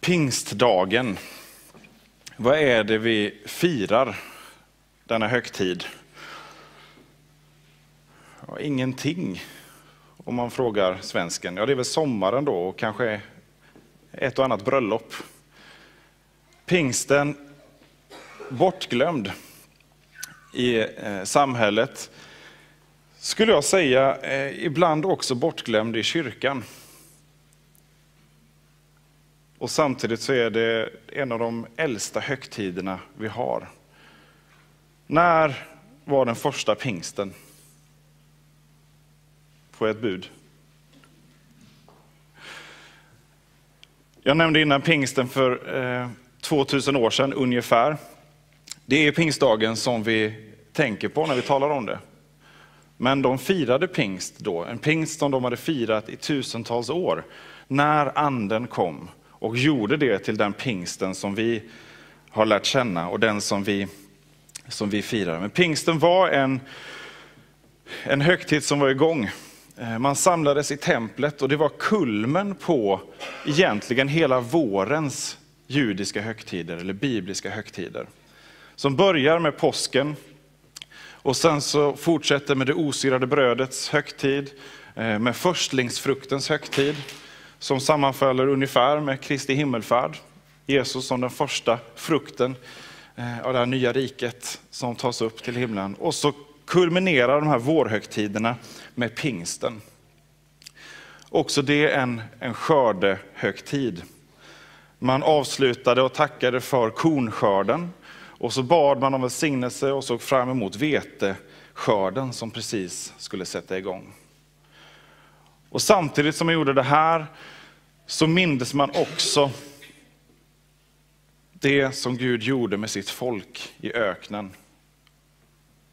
Pingstdagen. Vad är det vi firar denna högtid? Ja, ingenting, om man frågar svensken. Ja, det är väl sommaren då och kanske ett och annat bröllop. Pingsten, bortglömd i eh, samhället, skulle jag säga, eh, ibland också bortglömd i kyrkan. Och samtidigt så är det en av de äldsta högtiderna vi har. När var den första pingsten? Får jag ett bud? Jag nämnde innan pingsten för eh, 2000 år sedan ungefär. Det är pingstdagen som vi tänker på när vi talar om det. Men de firade pingst då, en pingst som de hade firat i tusentals år, när anden kom och gjorde det till den pingsten som vi har lärt känna och den som vi, som vi firar. Men pingsten var en, en högtid som var igång. Eh, man samlades i templet och det var kulmen på egentligen hela vårens judiska högtider eller bibliska högtider. Som börjar med påsken och sen så fortsätter med det osyrade brödets högtid, eh, med förstlingsfruktens högtid som sammanfaller ungefär med Kristi himmelfärd. Jesus som den första frukten eh, av det här nya riket som tas upp till himlen. Och så kulminerar de här vårhögtiderna med pingsten. Också det en, en skördehögtid. Man avslutade och tackade för kornskörden och så bad man om välsignelse och såg fram emot veteskörden som precis skulle sätta igång. Och samtidigt som man gjorde det här så mindes man också det som Gud gjorde med sitt folk i öknen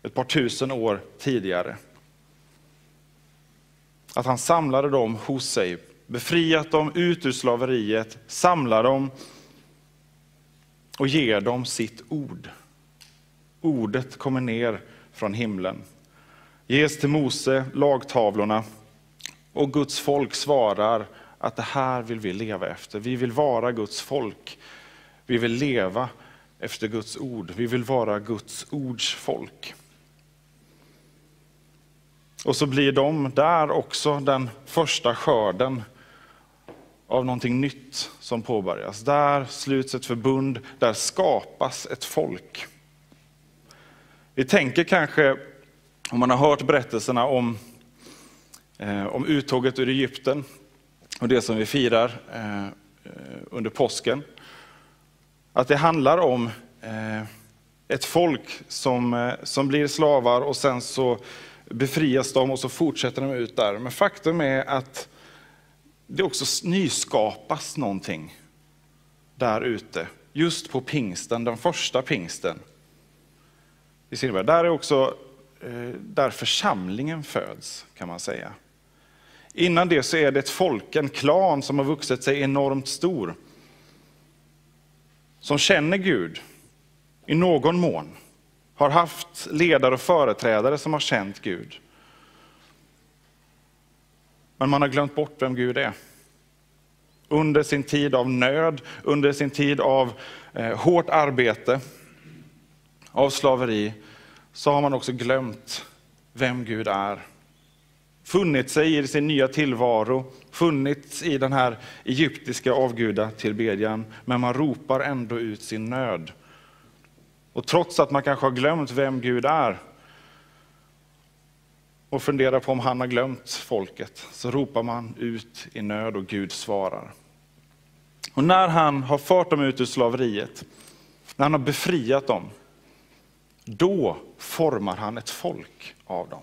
ett par tusen år tidigare. Att han samlade dem hos sig, befriat dem ut ur slaveriet, samlar dem och ger dem sitt ord. Ordet kommer ner från himlen. Ges till Mose, lagtavlorna, och Guds folk svarar att det här vill vi leva efter. Vi vill vara Guds folk. Vi vill leva efter Guds ord. Vi vill vara Guds ords folk. Och så blir de där också den första skörden av någonting nytt som påbörjas. Där sluts ett förbund, där skapas ett folk. Vi tänker kanske, om man har hört berättelserna om, Eh, om uttåget ur Egypten och det som vi firar eh, under påsken, att det handlar om eh, ett folk som, som blir slavar och sen så befrias de och så fortsätter de ut där. Men faktum är att det också nyskapas någonting där ute. Just på pingsten, den första pingsten. I Silver. Där är också där församlingen föds, kan man säga. Innan det så är det ett folk, en klan som har vuxit sig enormt stor. Som känner Gud i någon mån. Har haft ledare och företrädare som har känt Gud. Men man har glömt bort vem Gud är. Under sin tid av nöd, under sin tid av eh, hårt arbete, av slaveri, så har man också glömt vem Gud är. Funnit sig i sin nya tillvaro, funnits i den här egyptiska avgudatillbedjan, men man ropar ändå ut sin nöd. Och trots att man kanske har glömt vem Gud är, och funderar på om han har glömt folket, så ropar man ut i nöd och Gud svarar. Och när han har fört dem ut ur slaveriet, när han har befriat dem, då formar han ett folk av dem.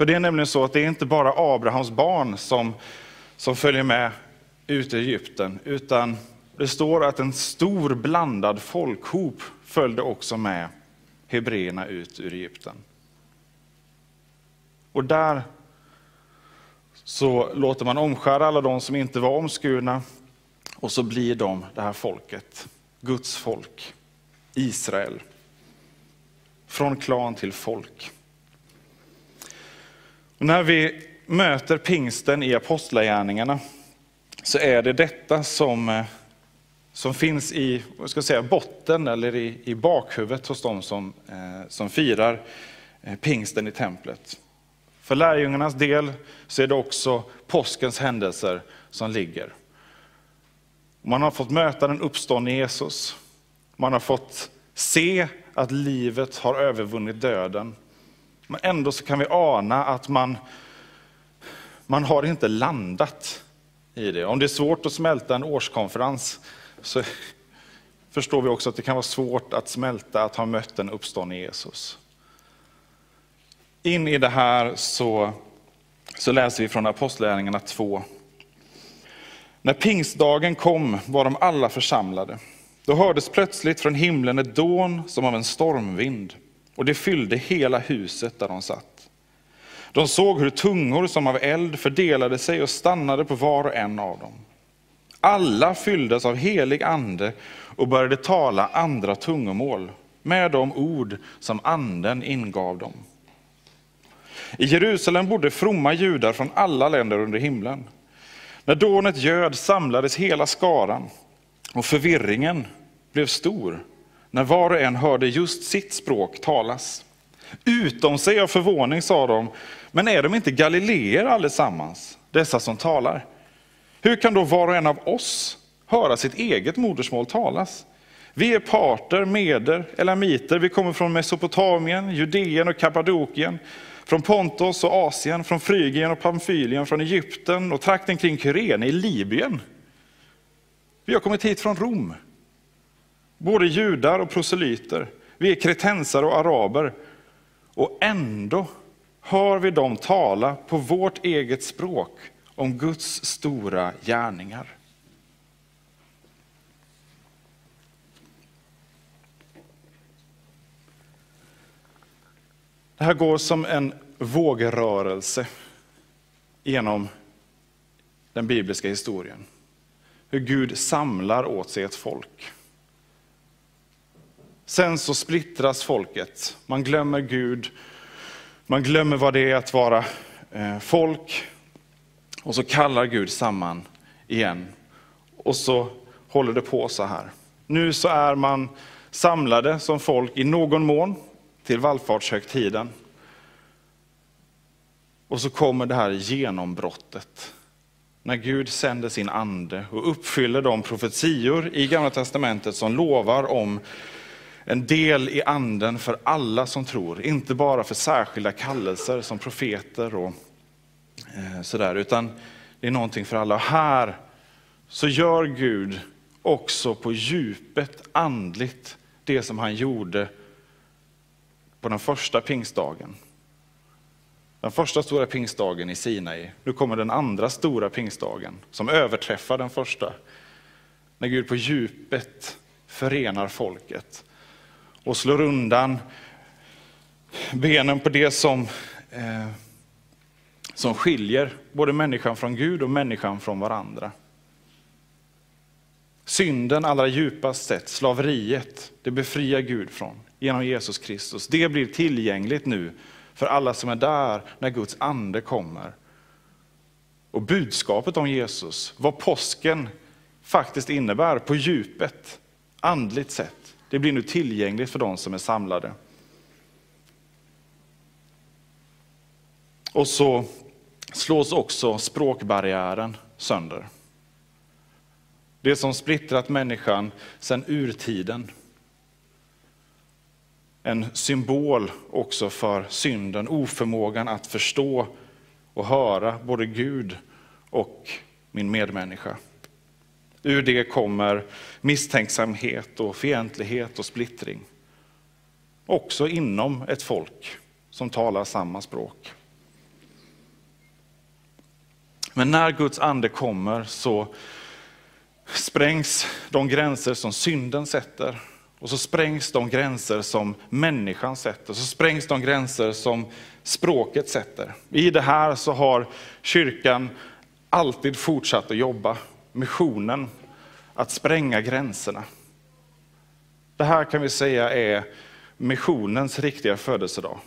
För det är nämligen så att det är inte bara Abrahams barn som, som följer med ut i Egypten, utan det står att en stor blandad folkhop följde också med hebreerna ut ur Egypten. Och där så låter man omskära alla de som inte var omskurna och så blir de det här folket, Guds folk, Israel. Från klan till folk. När vi möter pingsten i apostlagärningarna så är det detta som, eh, som finns i ska säga, botten eller i, i bakhuvudet hos de som, eh, som firar eh, pingsten i templet. För lärjungarnas del så är det också påskens händelser som ligger. Man har fått möta den uppståndne Jesus. Man har fått se att livet har övervunnit döden. Men ändå så kan vi ana att man, man har inte landat i det. Om det är svårt att smälta en årskonferens så förstår vi också att det kan vara svårt att smälta att ha mött en uppståndne Jesus. In i det här så, så läser vi från Apostlagärningarna 2. När pingstdagen kom var de alla församlade. Då hördes plötsligt från himlen ett dån som av en stormvind, och det fyllde hela huset där de satt. De såg hur tungor som av eld fördelade sig och stannade på var och en av dem. Alla fylldes av helig ande och började tala andra tungomål med de ord som anden ingav dem. I Jerusalem bodde fromma judar från alla länder under himlen. När dånet göd samlades hela skaran och förvirringen blev stor när var och en hörde just sitt språk talas. Utom sig av förvåning sa de, men är de inte galileer allesammans, dessa som talar? Hur kan då var och en av oss höra sitt eget modersmål talas? Vi är parter, meder, elamiter, vi kommer från Mesopotamien, Judeen och Kappadokien, från Pontos och Asien, från Frygien och Pamfylien, från Egypten och trakten kring Kyrene i Libyen. Vi har kommit hit från Rom. Både judar och proselyter. Vi är kretensare och araber. Och ändå hör vi dem tala på vårt eget språk om Guds stora gärningar. Det här går som en vågrörelse genom den bibliska historien. Hur Gud samlar åt sig ett folk. Sen så splittras folket. Man glömmer Gud, man glömmer vad det är att vara eh, folk. Och så kallar Gud samman igen. Och så håller det på så här. Nu så är man samlade som folk i någon mån till vallfartshögtiden. Och så kommer det här genombrottet. När Gud sänder sin ande och uppfyller de profetior i Gamla Testamentet som lovar om en del i anden för alla som tror. Inte bara för särskilda kallelser som profeter och eh, sådär, utan det är någonting för alla. Och här så gör Gud också på djupet andligt det som han gjorde på den första pingstdagen. Den första stora pingstdagen i Sinai. Nu kommer den andra stora pingstdagen som överträffar den första. När Gud på djupet förenar folket och slår undan benen på det som, eh, som skiljer både människan från Gud och människan från varandra. Synden allra djupast sett, slaveriet, det befriar Gud från genom Jesus Kristus. Det blir tillgängligt nu för alla som är där när Guds ande kommer. Och budskapet om Jesus, vad påsken faktiskt innebär på djupet, andligt sett, det blir nu tillgängligt för de som är samlade. Och så slås också språkbarriären sönder. Det som splittrat människan sedan urtiden en symbol också för synden, oförmågan att förstå och höra både Gud och min medmänniska. Ur det kommer misstänksamhet och fientlighet och splittring. Också inom ett folk som talar samma språk. Men när Guds ande kommer så sprängs de gränser som synden sätter. Och så sprängs de gränser som människan sätter. Så sprängs de gränser som språket sätter. I det här så har kyrkan alltid fortsatt att jobba. Missionen, att spränga gränserna. Det här kan vi säga är missionens riktiga födelsedag.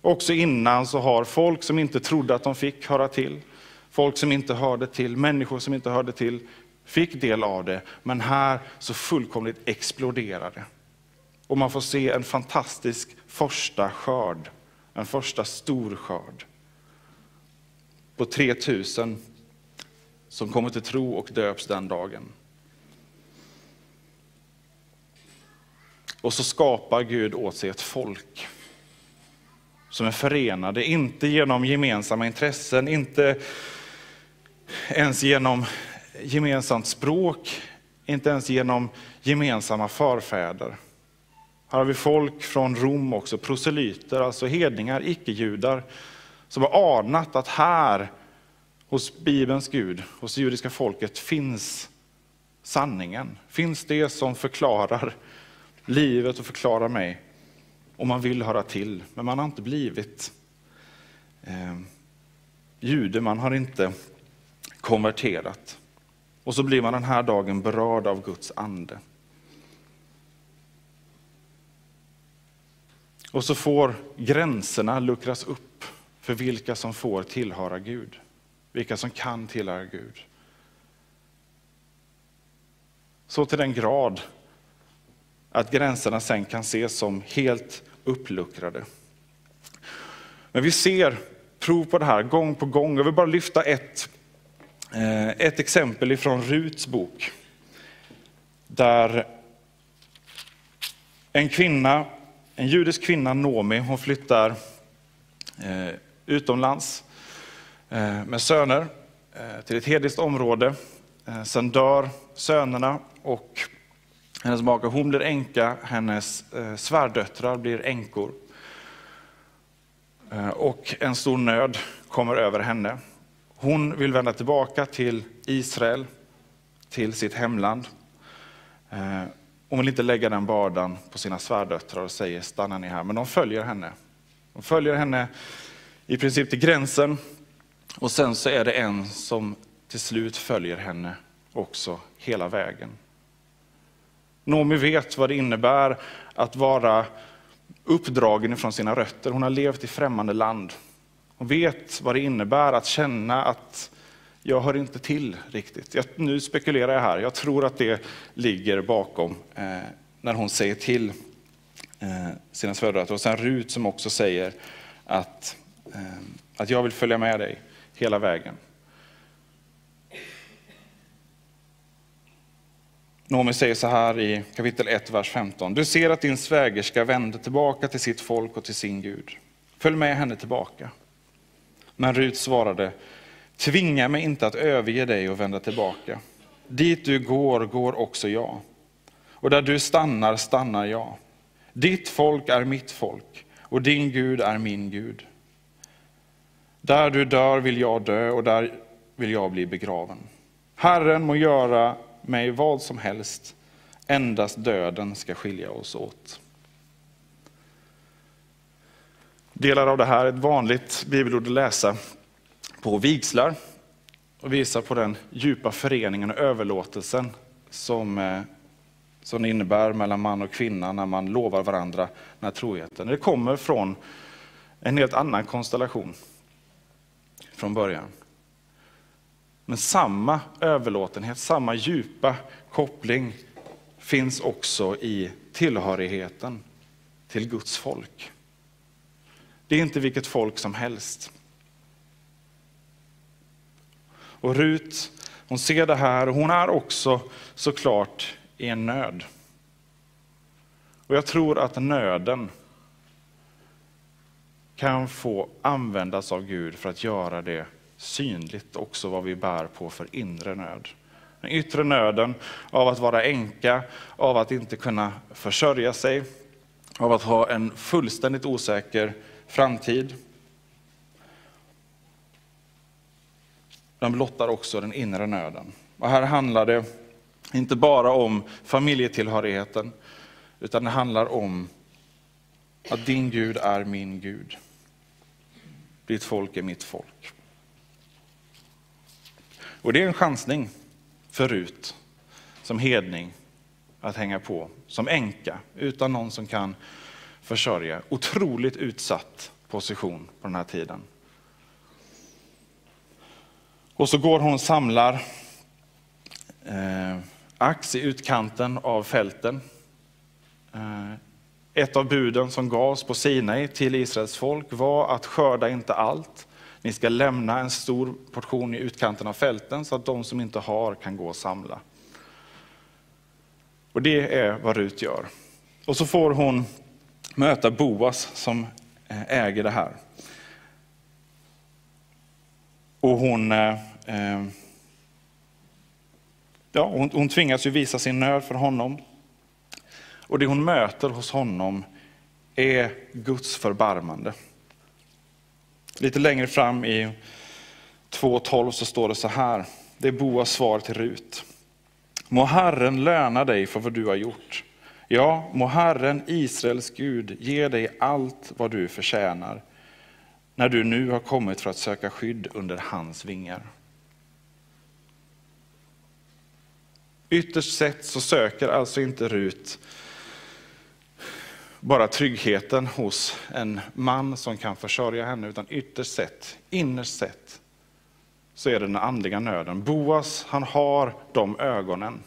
Också innan så har folk som inte trodde att de fick höra till, folk som inte hörde till, människor som inte hörde till, fick del av det. Men här så fullkomligt exploderade. Och man får se en fantastisk första skörd, en första stor skörd. På 3000 som kommer till tro och döps den dagen. Och så skapar Gud åt sig ett folk som är förenade, inte genom gemensamma intressen, inte ens genom gemensamt språk, inte ens genom gemensamma förfäder. Här har vi folk från Rom också, proselyter, alltså hedningar, icke-judar, som har anat att här hos Bibelns Gud, hos det judiska folket, finns sanningen. Finns det som förklarar livet och förklarar mig. Och man vill höra till, men man har inte blivit eh, jude, man har inte konverterat. Och så blir man den här dagen berörd av Guds ande. Och så får gränserna luckras upp för vilka som får tillhöra Gud. Vilka som kan tillhöra Gud. Så till den grad att gränserna sen kan ses som helt uppluckrade. Men vi ser prov på det här gång på gång. Jag vill bara lyfta ett, eh, ett exempel ifrån Ruts bok. Där en kvinna, en judisk kvinna, Nomi, hon flyttar eh, utomlands Eh, med söner eh, till ett hedniskt område. Eh, sen dör sönerna och hennes maka hon blir änka, hennes svärdöttrar blir änkor. Och en stor nöd kommer över henne. Hon vill vända tillbaka till Israel, till sitt hemland. Hon vill inte lägga den bördan på sina svärdöttrar och säger stanna ni här, men de följer henne. De följer henne i princip till gränsen och sen så är det en som till slut följer henne också hela vägen. Noomi vet vad det innebär att vara uppdragen ifrån sina rötter. Hon har levt i främmande land. Hon vet vad det innebär att känna att jag hör inte till riktigt. Jag, nu spekulerar jag här, jag tror att det ligger bakom eh, när hon säger till eh, sina svärföräldrar. Och sen Rut som också säger att, eh, att jag vill följa med dig hela vägen. Noomi säger så här i kapitel 1, vers 15. Du ser att din svägerska vände tillbaka till sitt folk och till sin Gud. Följ med henne tillbaka. Men Rut svarade, tvinga mig inte att överge dig och vända tillbaka. Dit du går, går också jag. Och där du stannar, stannar jag. Ditt folk är mitt folk och din Gud är min Gud. Där du dör vill jag dö och där vill jag bli begraven. Herren må göra mig vad som helst, endast döden ska skilja oss åt. Delar av det här är ett vanligt bibelord att läsa på vigslar och visar på den djupa föreningen och överlåtelsen som, eh, som det innebär mellan man och kvinna när man lovar varandra den här troheten. Det kommer från en helt annan konstellation från början. Men samma överlåtenhet, samma djupa koppling finns också i tillhörigheten till Guds folk. Det är inte vilket folk som helst. Och Rut, hon ser det här och hon är också såklart i en nöd. Och jag tror att nöden kan få användas av Gud för att göra det synligt också vad vi bär på för inre nöd. Den yttre nöden av att vara änka, av att inte kunna försörja sig, av att ha en fullständigt osäker framtid. Den blottar också den inre nöden. Och här handlar det Inte bara om familjetillhörigheten, utan det handlar om att din Gud är min Gud. Ditt folk är mitt folk. Och det är en chansning för Rut som hedning att hänga på, som änka utan någon som kan försörja. Otroligt utsatt position på den här tiden. Och så går hon och samlar eh, ax i utkanten av fälten. Eh, ett av buden som gavs på Sinai till Israels folk var att skörda inte allt. Ni ska lämna en stor portion i utkanten av fälten så att de som inte har kan gå och samla. Och det är vad Rut gör. Och så får hon möta Boas som eh, äger det här. Och hon, eh, eh, ja, hon, hon tvingas ju visa sin nöd för honom. Och det hon möter hos honom är Guds förbarmande. Lite längre fram i 2.12 så står det så här. Det är Boas svar till Rut. Må Herren löna dig för vad du har gjort. Ja, må Herren, Israels Gud, ge dig allt vad du förtjänar när du nu har kommit för att söka skydd under hans vingar. Ytterst sett så söker alltså inte Rut bara tryggheten hos en man som kan försörja henne, utan ytterst sett, innerst sett, så är det den andliga nöden. Boas, han har de ögonen.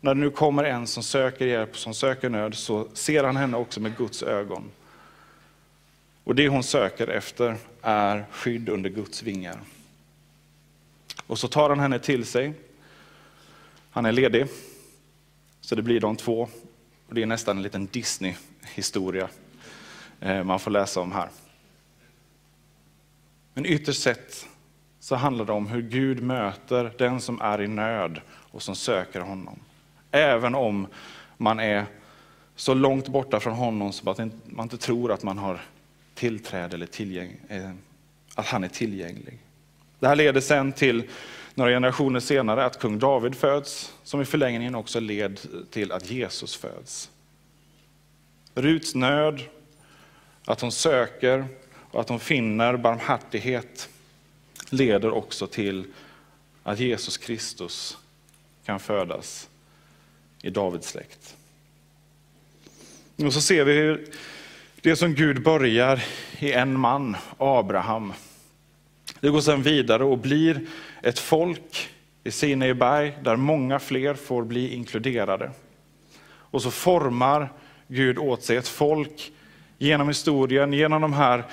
När det nu kommer en som söker hjälp, som söker nöd, så ser han henne också med Guds ögon. Och det hon söker efter är skydd under Guds vingar. Och så tar han henne till sig. Han är ledig, så det blir de två. Och det är nästan en liten Disney-historia eh, man får läsa om här. Men ytterst sett så handlar det om hur Gud möter den som är i nöd och som söker honom. Även om man är så långt borta från honom så att man inte tror att man har tillträde eller tillgäng, eh, att han är tillgänglig. Det här leder sen till några generationer senare att kung David föds, som i förlängningen också led till att Jesus föds. Ruts nöd, att hon söker och att hon finner barmhärtighet leder också till att Jesus Kristus kan födas i Davids släkt. Och så ser vi hur det som Gud börjar i en man, Abraham, det går sedan vidare och blir ett folk i Sinaiberg där många fler får bli inkluderade. Och så formar Gud åt sig ett folk genom historien, genom de här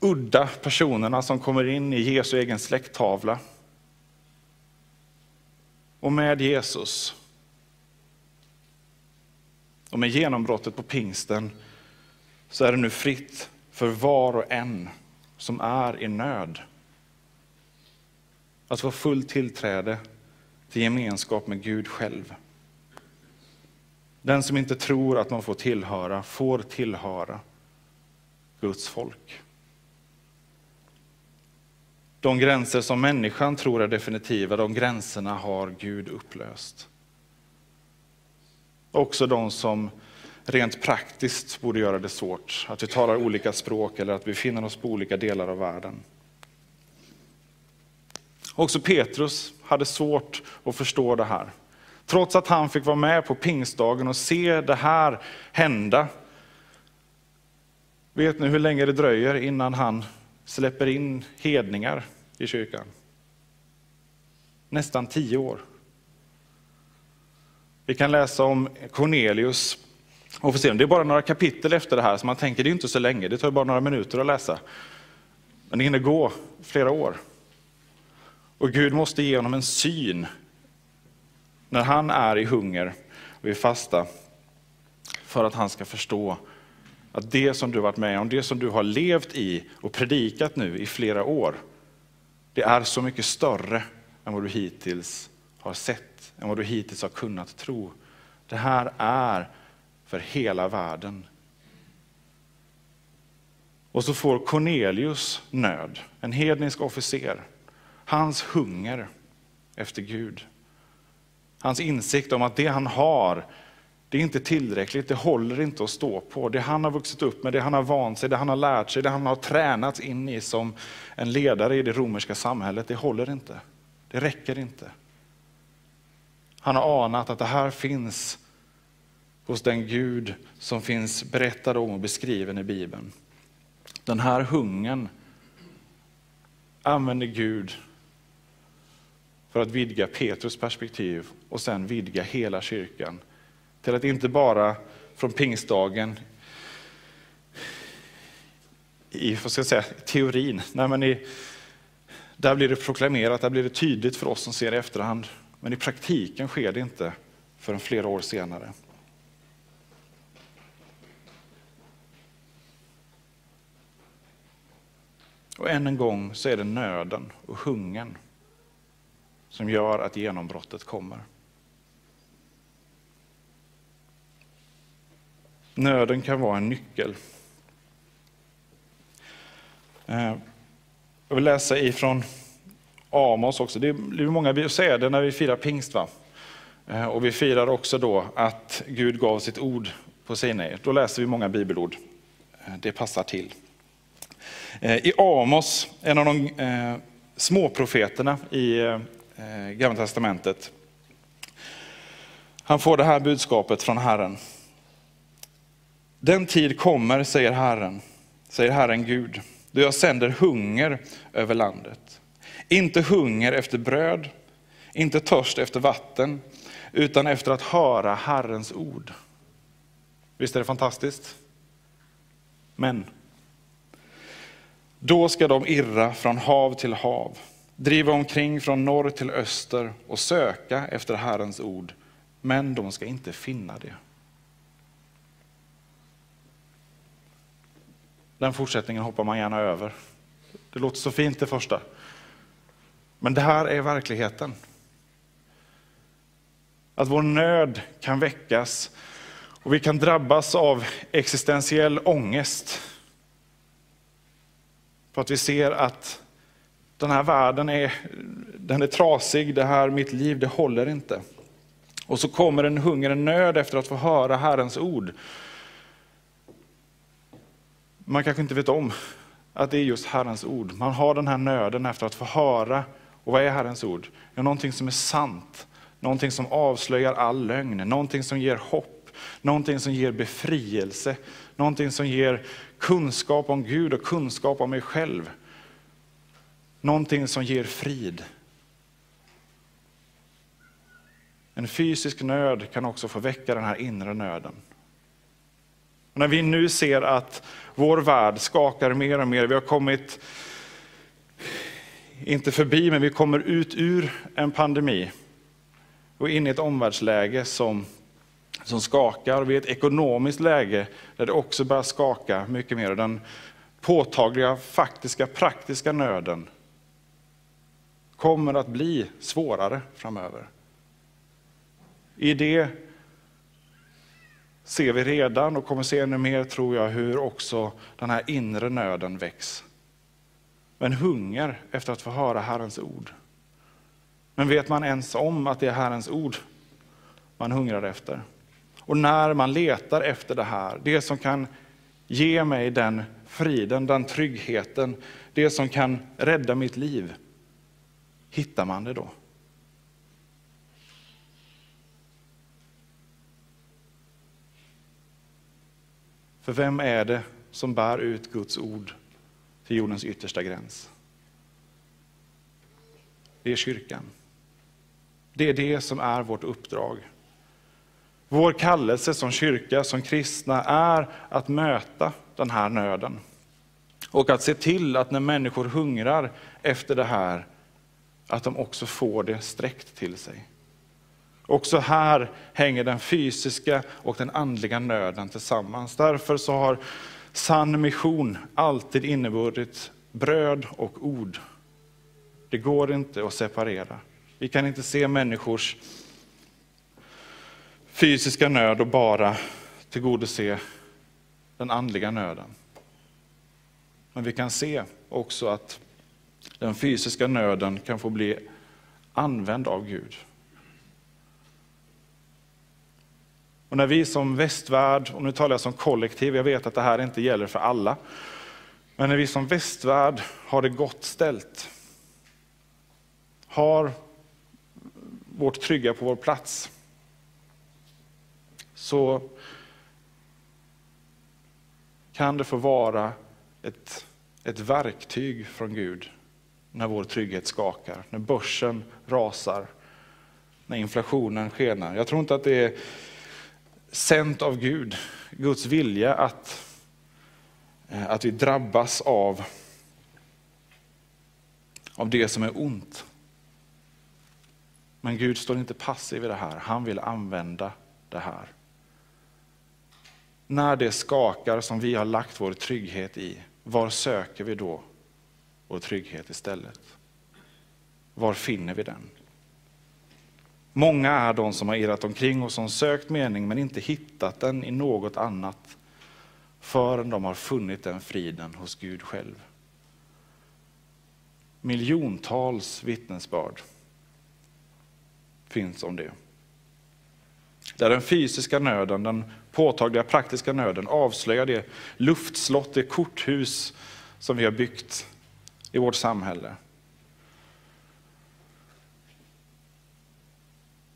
udda personerna som kommer in i Jesu egen släkttavla. Och med Jesus och med genombrottet på pingsten så är det nu fritt för var och en som är i nöd. Att få fullt tillträde till gemenskap med Gud själv. Den som inte tror att man får tillhöra, får tillhöra Guds folk. De gränser som människan tror är definitiva, de gränserna har Gud upplöst. Också de som rent praktiskt borde göra det svårt, att vi talar olika språk eller att vi befinner oss på olika delar av världen. Också Petrus hade svårt att förstå det här. Trots att han fick vara med på pingstdagen och se det här hända. Vet ni hur länge det dröjer innan han släpper in hedningar i kyrkan? Nästan tio år. Vi kan läsa om Cornelius och se, det är bara några kapitel efter det här, så man tänker det är inte så länge, det tar bara några minuter att läsa. Men det hinner gå flera år. Och Gud måste ge honom en syn när han är i hunger och i fasta för att han ska förstå att det som du varit med om, det som du har levt i och predikat nu i flera år, det är så mycket större än vad du hittills har sett, än vad du hittills har kunnat tro. Det här är för hela världen. Och så får Cornelius nöd, en hednisk officer, hans hunger efter Gud Hans insikt om att det han har, det är inte tillräckligt, det håller inte att stå på. Det han har vuxit upp med, det han har vant sig, det han har lärt sig, det han har tränats in i som en ledare i det romerska samhället, det håller inte. Det räcker inte. Han har anat att det här finns hos den Gud som finns berättad om och beskriven i Bibeln. Den här hungern använder Gud för att vidga Petrus perspektiv och sen vidga hela kyrkan. Till att inte bara från pingstdagen i vad ska jag säga, teorin, nej men i, där blir det proklamerat, där blir det tydligt för oss som ser i efterhand. Men i praktiken sker det inte förrän flera år senare. Och än en gång så är det nöden och hungern som gör att genombrottet kommer. Nöden kan vara en nyckel. Eh, jag vill läsa ifrån Amos också. Det blir många säger det när vi firar pingst. Va? Eh, och vi firar också då att Gud gav sitt ord på Sinai. Då läser vi många bibelord. Eh, det passar till. I Amos, en av de småprofeterna i Eh, Gamla Testamentet, han får det här budskapet från Herren. Den tid kommer, säger Herren, säger Herren Gud, då jag sänder hunger över landet. Inte hunger efter bröd, inte törst efter vatten, utan efter att höra Herrens ord. Visst är det fantastiskt? Men då ska de irra från hav till hav, driva omkring från norr till öster och söka efter Herrens ord, men de ska inte finna det. Den fortsättningen hoppar man gärna över. Det låter så fint det första. Men det här är verkligheten. Att vår nöd kan väckas och vi kan drabbas av existentiell ångest. För att vi ser att den här världen är, den är trasig, det här mitt liv, det håller inte. Och så kommer en hunger, en nöd efter att få höra Herrens ord. Man kanske inte vet om att det är just Herrens ord. Man har den här nöden efter att få höra. Och vad är Herrens ord? Ja, någonting som är sant, någonting som avslöjar all lögn, någonting som ger hopp, någonting som ger befrielse, någonting som ger kunskap om Gud och kunskap om mig själv. Någonting som ger frid. En fysisk nöd kan också få väcka den här inre nöden. Och när vi nu ser att vår värld skakar mer och mer, vi har kommit, inte förbi, men vi kommer ut ur en pandemi och in i ett omvärldsläge som, som skakar. Vi är i ett ekonomiskt läge där det också börjar skaka mycket mer. Den påtagliga, faktiska, praktiska nöden kommer att bli svårare framöver. I det ser vi redan och kommer se ännu mer, tror jag, hur också den här inre nöden väcks. Men hunger efter att få höra Herrens ord. Men vet man ens om att det är Herrens ord man hungrar efter? Och när man letar efter det här, det som kan ge mig den friden, den tryggheten, det som kan rädda mitt liv, hittar man det då? För vem är det som bär ut Guds ord till jordens yttersta gräns? Det är kyrkan. Det är det som är vårt uppdrag. Vår kallelse som kyrka, som kristna, är att möta den här nöden. Och att se till att när människor hungrar efter det här, att de också får det sträckt till sig. Också här hänger den fysiska och den andliga nöden tillsammans. Därför så har sann mission alltid inneburit bröd och ord. Det går inte att separera. Vi kan inte se människors fysiska nöd och bara tillgodose den andliga nöden. Men vi kan se också att den fysiska nöden kan få bli använd av Gud. Och när vi som västvärld, och nu talar jag som kollektiv, jag vet att det här inte gäller för alla, men när vi som västvärld har det gott ställt, har vårt trygga på vår plats, så kan det få vara ett, ett verktyg från Gud när vår trygghet skakar, när börsen rasar, när inflationen skenar. Jag tror inte att det är sänt av Gud, Guds vilja att, eh, att vi drabbas av, av det som är ont. Men Gud står inte passiv i det här, han vill använda det här. När det skakar som vi har lagt vår trygghet i, var söker vi då och trygghet istället? Var finner vi den? Många är de som har irrat omkring och som sökt mening men inte hittat den i något annat förrän de har funnit den friden hos Gud själv. Miljontals vittnesbörd finns om det. Där den fysiska nöden, den påtagliga praktiska nöden avslöjar det luftslott, det korthus som vi har byggt i vårt samhälle.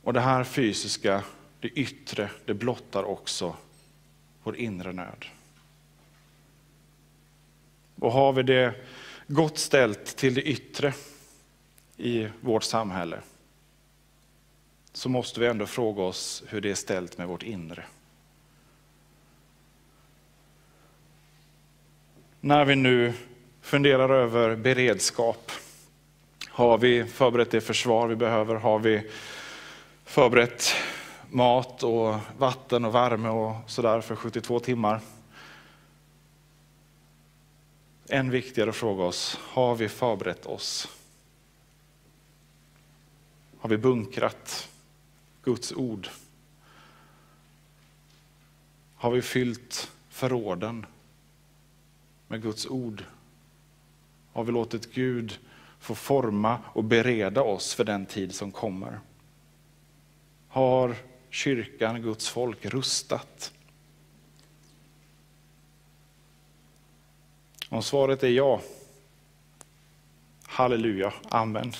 Och det här fysiska, det yttre, det blottar också vår inre nöd. Och har vi det gott ställt till det yttre i vårt samhälle, så måste vi ändå fråga oss hur det är ställt med vårt inre. När vi nu funderar över beredskap, har vi förberett det försvar vi behöver? Har vi förberett mat och vatten och värme och sådär för 72 timmar? Än viktigare att fråga oss, har vi förberett oss? Har vi bunkrat Guds ord? Har vi fyllt förråden med Guds ord? Har vi låtit Gud få forma och bereda oss för den tid som kommer? Har kyrkan, Guds folk, rustat? Om svaret är ja, halleluja, amen.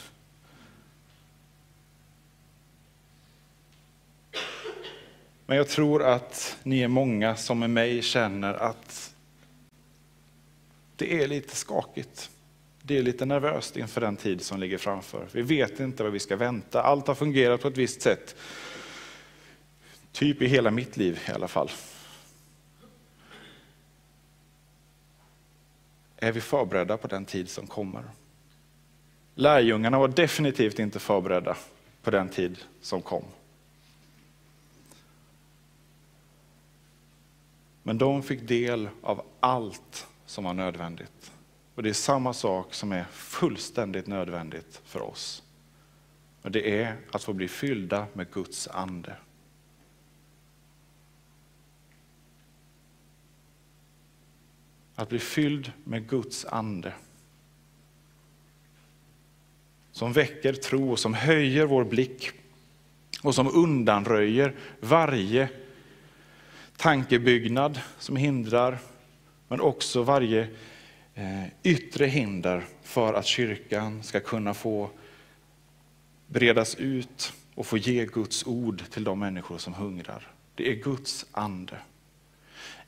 Men jag tror att ni är många som med mig känner att det är lite skakigt. Det är lite nervöst inför den tid som ligger framför. Vi vet inte vad vi ska vänta. Allt har fungerat på ett visst sätt. Typ i hela mitt liv i alla fall. Är vi förberedda på den tid som kommer? Lärjungarna var definitivt inte förberedda på den tid som kom. Men de fick del av allt som var nödvändigt. Och det är samma sak som är fullständigt nödvändigt för oss. Och det är att få bli fyllda med Guds ande. Att bli fylld med Guds ande. Som väcker tro och som höjer vår blick och som undanröjer varje tankebyggnad som hindrar, men också varje Eh, yttre hinder för att kyrkan ska kunna få bredas ut och få ge Guds ord till de människor som hungrar. Det är Guds ande.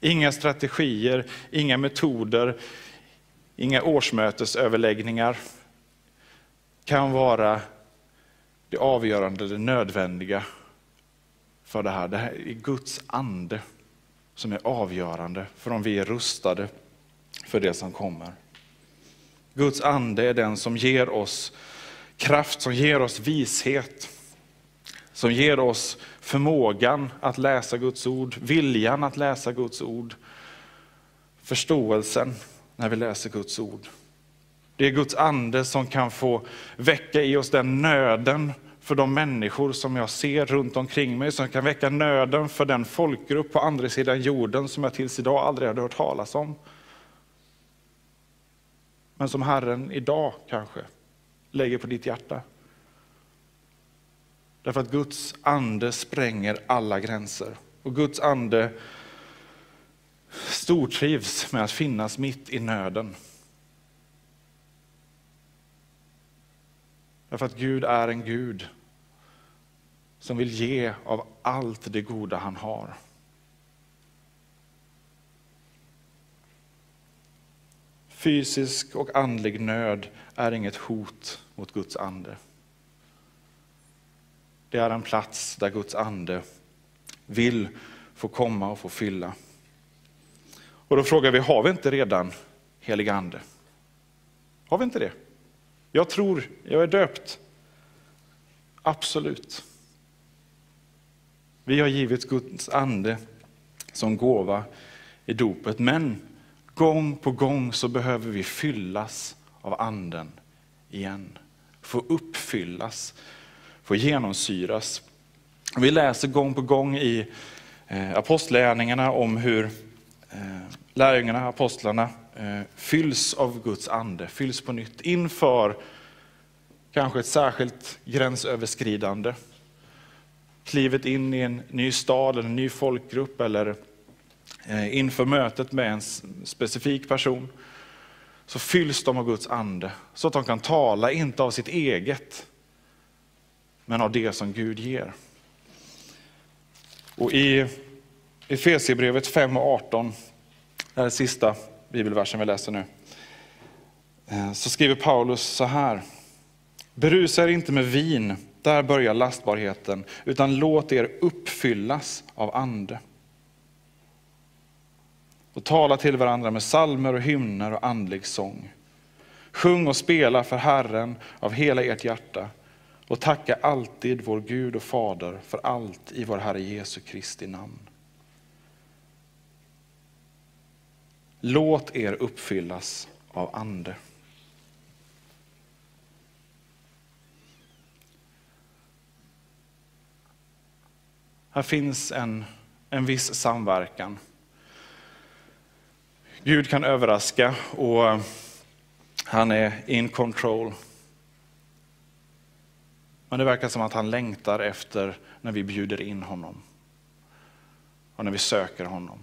Inga strategier, inga metoder, inga årsmötesöverläggningar kan vara det avgörande, det nödvändiga för det här. Det här är Guds ande som är avgörande för om vi är rustade för det som kommer. Guds ande är den som ger oss kraft, som ger oss vishet, som ger oss förmågan att läsa Guds ord, viljan att läsa Guds ord, förståelsen när vi läser Guds ord. Det är Guds ande som kan få väcka i oss den nöden för de människor som jag ser runt omkring mig, som kan väcka nöden för den folkgrupp på andra sidan jorden som jag tills idag aldrig hade hört talas om. Men som Herren idag kanske lägger på ditt hjärta. Därför att Guds ande spränger alla gränser. Och Guds ande stortrivs med att finnas mitt i nöden. Därför att Gud är en Gud som vill ge av allt det goda han har. Fysisk och andlig nöd är inget hot mot Guds ande. Det är en plats där Guds ande vill få komma och få fylla. Och då frågar vi, har vi inte redan helig ande? Har vi inte det? Jag tror, jag är döpt. Absolut. Vi har givit Guds ande som gåva i dopet, men gång på gång så behöver vi fyllas av anden igen. Få uppfyllas, få genomsyras. Vi läser gång på gång i eh, apostlärningarna om hur eh, lärjungarna, apostlarna, eh, fylls av Guds ande, fylls på nytt inför kanske ett särskilt gränsöverskridande. Klivet in i en ny stad eller en ny folkgrupp eller Eh, inför mötet med en specifik person så fylls de av Guds ande så att de kan tala, inte av sitt eget, men av det som Gud ger. Och I Efesierbrevet 5 och 18, det här är sista bibelversen vi läser nu, eh, så skriver Paulus så här. Berusa er inte med vin, där börjar lastbarheten, utan låt er uppfyllas av ande. Och tala till varandra med salmer och hymner och andlig sång. Sjung och spela för Herren av hela ert hjärta och tacka alltid vår Gud och Fader för allt i vår Herre Jesu Kristi namn. Låt er uppfyllas av ande. Här finns en, en viss samverkan. Gud kan överraska och eh, han är in control. Men det verkar som att han längtar efter när vi bjuder in honom och när vi söker honom.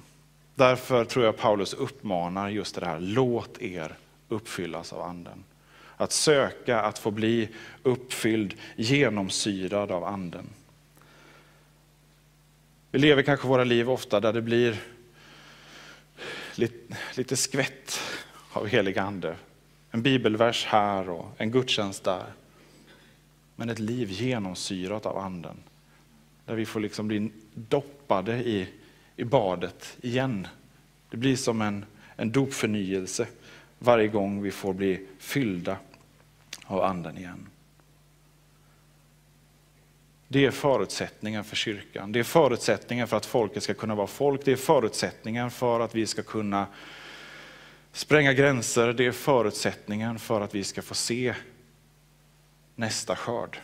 Därför tror jag Paulus uppmanar just det här, låt er uppfyllas av anden. Att söka att få bli uppfylld, genomsyrad av anden. Vi lever kanske våra liv ofta där det blir lite, lite skvätt av helig ande. En bibelvers här och en gudstjänst där men ett liv genomsyrat av anden. Där vi får liksom bli doppade i, i badet igen. Det blir som en, en dopförnyelse varje gång vi får bli fyllda av anden igen. Det är förutsättningen för kyrkan. Det är förutsättningen för att folket ska kunna vara folk. Det är förutsättningen för att vi ska kunna spränga gränser. Det är förutsättningen för att vi ska få se nästa skörd.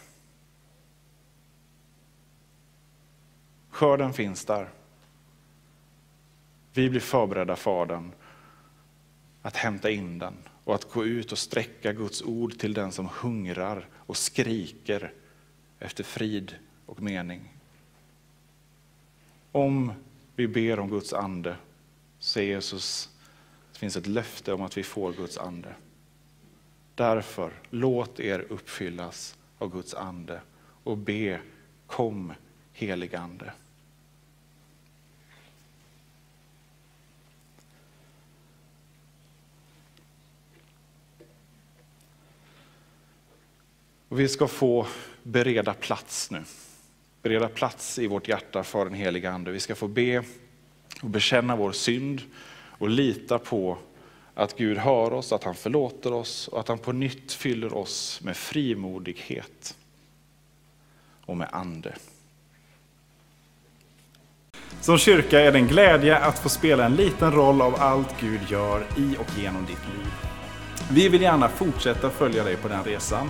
Skörden finns där. Vi blir förberedda för den, att hämta in den och att gå ut och sträcka Guds ord till den som hungrar och skriker efter frid och mening. Om vi ber om Guds ande, säger Jesus, det finns ett löfte om att vi får Guds ande. Därför, låt er uppfyllas av Guds ande och be, kom helig Och vi ska få bereda plats nu. Bereda plats i vårt hjärta för den heliga Ande. Vi ska få be och bekänna vår synd och lita på att Gud hör oss, att han förlåter oss och att han på nytt fyller oss med frimodighet och med ande. Som kyrka är det en glädje att få spela en liten roll av allt Gud gör i och genom ditt liv. Vi vill gärna fortsätta följa dig på den resan.